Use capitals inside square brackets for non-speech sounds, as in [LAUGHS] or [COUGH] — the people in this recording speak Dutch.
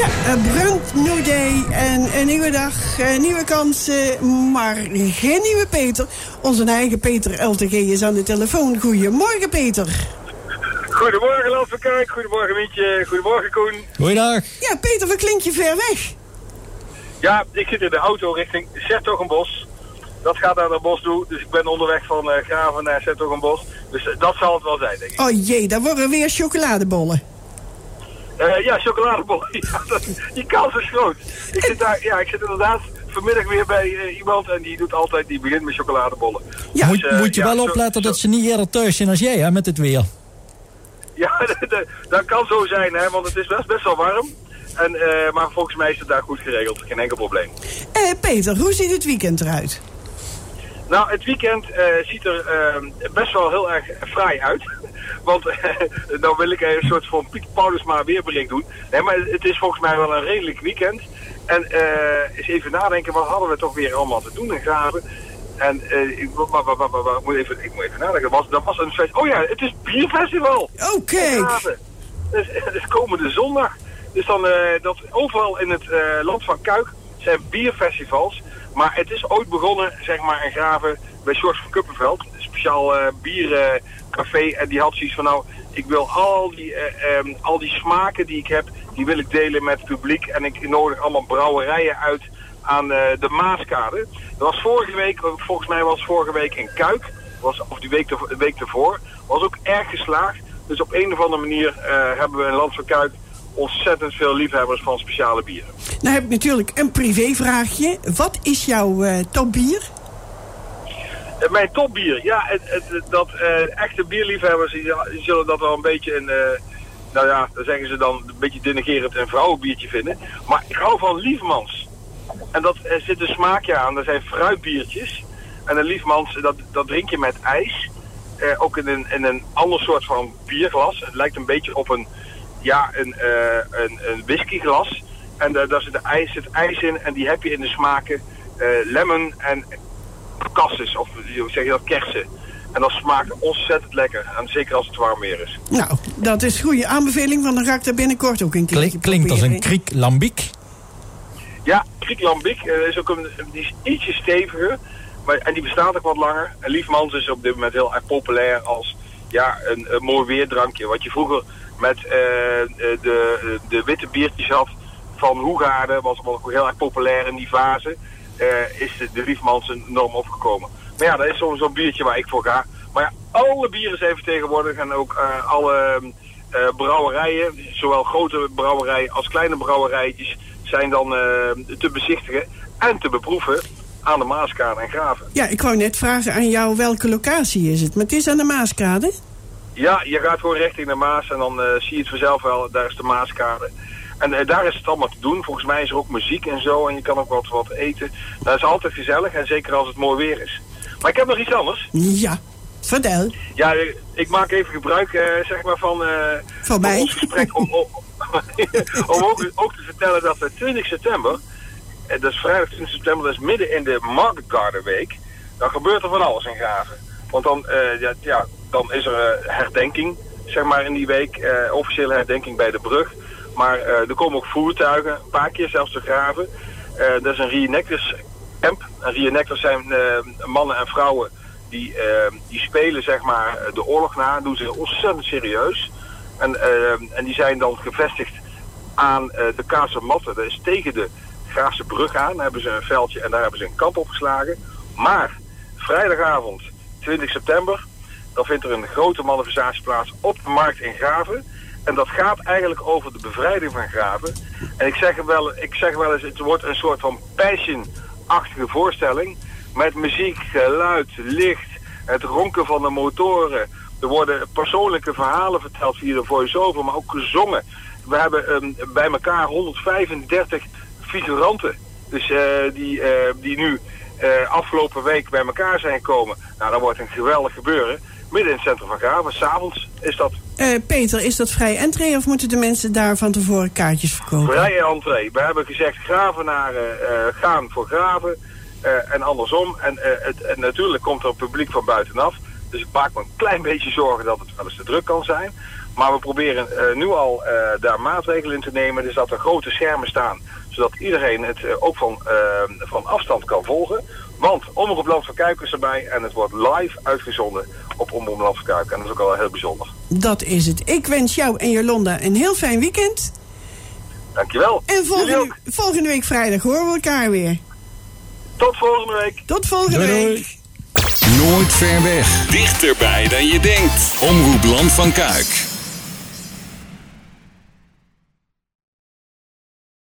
Ja, een brand new day en een nieuwe dag, een nieuwe kansen, maar geen nieuwe Peter. Onze eigen Peter LTG is aan de telefoon. Goedemorgen, Peter. Goedemorgen, van Kijk. Goedemorgen, Mietje. Goedemorgen, Koen. Goeiedag. Ja, Peter, wat klinkt je ver weg? Ja, ik zit in de auto richting Sertogenbos. Dat gaat naar het bos toe, dus ik ben onderweg van eh, Graven naar Sertogenbos. Dus eh, dat zal het wel zijn, denk ik. Oh jee, daar worden weer chocoladebollen. Eh, [LAUGHS] ja, dat- die kans is groot. Ik zit, daar, ja, ik zit inderdaad vanmiddag weer bij eh, iemand en die doet altijd, die begint met chocoladebollen. Ja, Dus, eh, moet je ja, wel opletten zo- dat ze niet eerder thuis zijn als jij, hè, met het weer. Ja, [LAUGHS] dat- kan zo zijn, hè, want het is best, best wel warm. En, eh, maar volgens mij is het daar goed geregeld, geen enkel probleem. Eh, Peter, hoe ziet het weekend eruit? Nou, het weekend eh, ziet er eh, best wel heel erg fraai uit. [LAUGHS] Want eh, dan wil ik een soort van Piet Paulusma weerbericht doen. Nee, maar het is volgens mij wel een redelijk weekend. En eh, eens even nadenken, wat hadden we toch weer allemaal te doen in Graven? En eh, ik, wa- ik moet even, ik moet even nadenken. Dat was, dat was een fest. Oh ja, het is bierfestival. Oké. Graven. Dus, is komende zondag. Dus dan, dat overal in het land van Kuik zijn bierfestivals. Maar het is ooit begonnen, zeg maar, in Graven bij George van Kuppenveld. Een speciaal eh, biercafé. en die had zoiets van, nou, ik wil al die, eh, ehm, al die smaken die ik heb, die wil ik delen met het publiek. En ik nodig allemaal brouwerijen uit aan eh, de Maaskade. Dat was vorige week, volgens mij was vorige week in Kuik. Was, of die week, de week ervoor. Was ook erg geslaagd. Dus op een of andere manier hebben we in Land van Kuik ontzettend veel liefhebbers van speciale bieren. Nou heb ik natuurlijk een privévraagje. Wat is jouw eh, topbier? Eh, Mijn topbier, ja, het, dat eh, echte bierliefhebbers die, die zullen dat wel een beetje een, nou ja, dan zeggen ze dan een beetje denigerend een vrouwenbiertje vinden. Maar ik hou van Liefmans. En dat er zit een smaakje aan, dat zijn fruitbiertjes. En een Liefmans, dat, dat drink je met ijs. Ook in een, in een ander soort van bierglas. Het lijkt een beetje op een, ja, een, eh, een, een whiskyglas. En eh, daar zit, de ijs, zit ijs in en die heb je in de smaken eh, lemon en cassis, of hoe zeg je dat, kersen. En dat smaakt ontzettend lekker. En zeker als het warm weer is. Nou, dat is een goede aanbeveling, want dan ga ik daar binnenkort ook een keertje Klink- klinkt als een kriek lambiek. Ja, Kriek Lambic eh, is ook een, die is ietsje steviger. Maar, en die bestaat ook wat langer. En Liefmans is op dit moment heel erg populair als ja, een, een mooi weerdrankje. Wat je vroeger met eh, eh, de, de witte biertjes had van Hoegaarden. Was ook heel erg populair in die fase. eh, is de, de Liefmans enorm opgekomen. Maar ja, dat is zo'n zo'n biertje waar ik voor ga. Maar ja, alle bieren zijn vertegenwoordigd. En ook alle brouwerijen, zowel grote brouwerijen als kleine brouwerijtjes, zijn dan te bezichtigen en te beproeven aan de Maaskade en Graven. Ja, ik wou net vragen aan jou welke locatie is het. Maar het is aan de Maaskade. Ja, je gaat gewoon richting de Maas en dan eh, zie je het vanzelf wel, daar is de Maaskade. En eh, daar is het allemaal te doen. Volgens mij is er ook muziek en zo en je kan ook wat, wat eten. Dat is altijd gezellig en zeker als het mooi weer is. Maar ik heb nog iets anders. Ja, vertel. Ja, ik maak even gebruik eh, zeg maar van, eh, Van mij? ons gesprek om, om, [LAUGHS] om ook, ook te vertellen dat we 20 september, dat is vrijdag 20 september, dat is midden in de Market Garden Week, dan gebeurt er van alles in Graven. Want dan, ja, ja, dan is er eh, herdenking, zeg maar in die week, eh, officiële herdenking bij de brug. Maar eh, er komen ook voertuigen, een paar keer zelfs te graven. Dat is een reenactors camp. En reenactors zijn mannen en vrouwen die, die spelen zeg maar de oorlog na, doen ze ontzettend serieus. En, en die zijn dan gevestigd aan de Kaasematten. Dat is tegen de Graafse brug aan. Daar hebben ze een veldje en daar hebben ze een kamp opgeslagen. Maar vrijdagavond 20 september, dan vindt er een grote manifestatie plaats op de markt in Graven. En dat gaat eigenlijk over de bevrijding van Graven. En ik zeg wel, ik zeg wel eens, het wordt een soort van passion-achtige voorstelling. Met muziek, geluid, licht, het ronken van de motoren. Er worden persoonlijke verhalen verteld via de voice-over, maar ook gezongen. We hebben ehm, bij elkaar 135 figuranten. Dus eh, die, eh, die nu eh, afgelopen week bij elkaar zijn gekomen. Nou, dat wordt een geweldig gebeuren. Midden in het centrum van Graven. S'avonds is dat Eh, Peter, is dat vrij entree of moeten de mensen daar van tevoren kaartjes verkopen? vrije entree. We hebben gezegd gravenaren eh, gaan voor graven eh, en andersom. En, het, en natuurlijk komt er publiek van buitenaf. Dus ik maak me een klein beetje zorgen dat het wel eens te druk kan zijn. Maar we proberen nu al daar maatregelen in te nemen. Dus dat er grote schermen staan. Zodat iedereen het ook van, van afstand kan volgen. Want Omroep Land van Kuik is erbij. En het wordt live uitgezonden op Omroep Land van Kuik. En dat is ook al heel bijzonder. Dat is het. Ik wens jou en Jolanda een heel fijn weekend. Dankjewel. En volgende, ook. volgende week vrijdag horen we elkaar weer. Tot volgende week. Tot volgende Doei, doei. week. Nooit ver weg. Dichterbij dan je denkt. Omroep Land van Kuik.